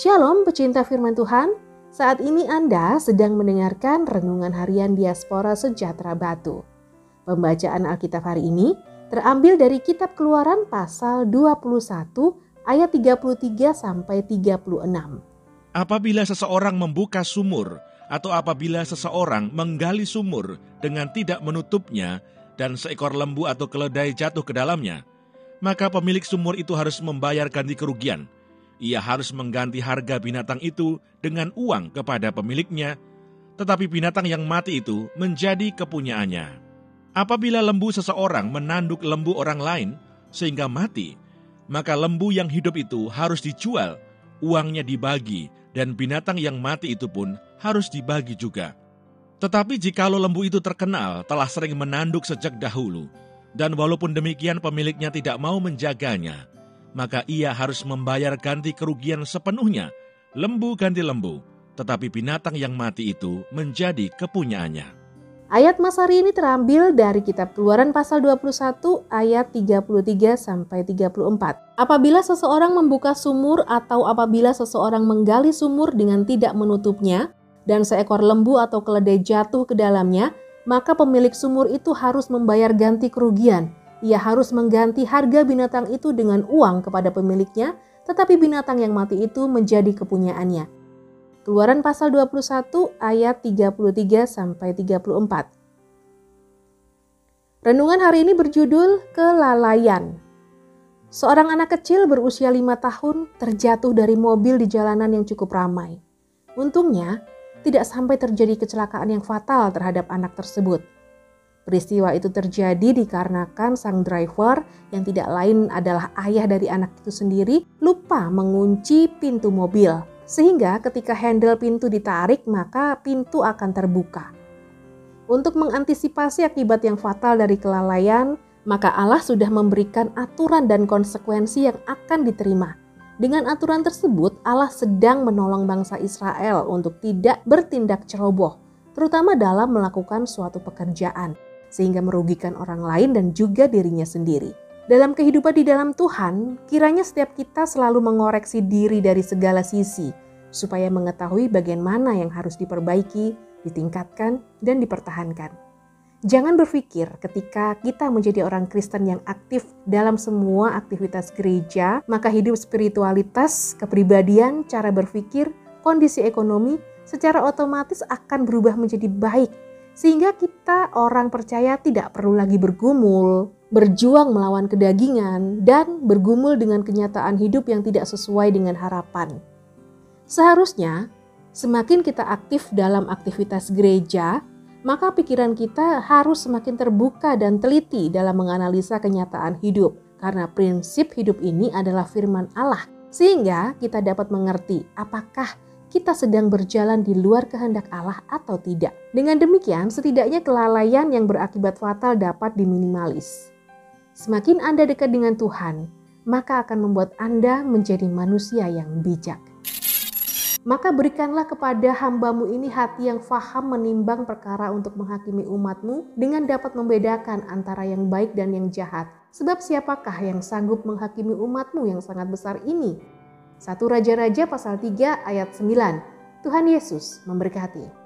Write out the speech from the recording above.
Shalom pecinta firman Tuhan, saat ini Anda sedang mendengarkan Renungan Harian Diaspora Sejahtera Batu. Pembacaan Alkitab hari ini terambil dari kitab Keluaran pasal 21 ayat 33 sampai 36. Apabila seseorang membuka sumur atau apabila seseorang menggali sumur dengan tidak menutupnya dan seekor lembu atau keledai jatuh ke dalamnya, maka pemilik sumur itu harus membayar ganti kerugian – ia harus mengganti harga binatang itu dengan uang kepada pemiliknya, tetapi binatang yang mati itu menjadi kepunyaannya. Apabila lembu seseorang menanduk lembu orang lain sehingga mati, maka lembu yang hidup itu harus dijual, uangnya dibagi, dan binatang yang mati itu pun harus dibagi juga. Tetapi jikalau lembu itu terkenal telah sering menanduk sejak dahulu, dan walaupun demikian pemiliknya tidak mau menjaganya, maka ia harus membayar ganti kerugian sepenuhnya, lembu ganti lembu, tetapi binatang yang mati itu menjadi kepunyaannya. Ayat Mas hari ini terambil dari kitab Keluaran pasal 21 ayat 33 sampai 34. Apabila seseorang membuka sumur atau apabila seseorang menggali sumur dengan tidak menutupnya dan seekor lembu atau keledai jatuh ke dalamnya, maka pemilik sumur itu harus membayar ganti kerugian ia harus mengganti harga binatang itu dengan uang kepada pemiliknya, tetapi binatang yang mati itu menjadi kepunyaannya. Keluaran pasal 21 ayat 33 sampai 34. Renungan hari ini berjudul Kelalaian. Seorang anak kecil berusia lima tahun terjatuh dari mobil di jalanan yang cukup ramai. Untungnya, tidak sampai terjadi kecelakaan yang fatal terhadap anak tersebut. Peristiwa itu terjadi dikarenakan sang driver yang tidak lain adalah ayah dari anak itu sendiri lupa mengunci pintu mobil. Sehingga ketika handle pintu ditarik maka pintu akan terbuka. Untuk mengantisipasi akibat yang fatal dari kelalaian, maka Allah sudah memberikan aturan dan konsekuensi yang akan diterima. Dengan aturan tersebut, Allah sedang menolong bangsa Israel untuk tidak bertindak ceroboh, terutama dalam melakukan suatu pekerjaan sehingga merugikan orang lain dan juga dirinya sendiri. Dalam kehidupan di dalam Tuhan, kiranya setiap kita selalu mengoreksi diri dari segala sisi, supaya mengetahui bagian mana yang harus diperbaiki, ditingkatkan, dan dipertahankan. Jangan berpikir ketika kita menjadi orang Kristen yang aktif dalam semua aktivitas gereja, maka hidup spiritualitas, kepribadian, cara berpikir, kondisi ekonomi secara otomatis akan berubah menjadi baik sehingga kita orang percaya tidak perlu lagi bergumul, berjuang melawan kedagingan, dan bergumul dengan kenyataan hidup yang tidak sesuai dengan harapan. Seharusnya, semakin kita aktif dalam aktivitas gereja, maka pikiran kita harus semakin terbuka dan teliti dalam menganalisa kenyataan hidup, karena prinsip hidup ini adalah firman Allah, sehingga kita dapat mengerti apakah kita sedang berjalan di luar kehendak Allah atau tidak. Dengan demikian, setidaknya kelalaian yang berakibat fatal dapat diminimalis. Semakin Anda dekat dengan Tuhan, maka akan membuat Anda menjadi manusia yang bijak. Maka berikanlah kepada hambamu ini hati yang faham menimbang perkara untuk menghakimi umatmu dengan dapat membedakan antara yang baik dan yang jahat. Sebab siapakah yang sanggup menghakimi umatmu yang sangat besar ini? 1 Raja-Raja pasal 3 ayat 9. Tuhan Yesus memberkati.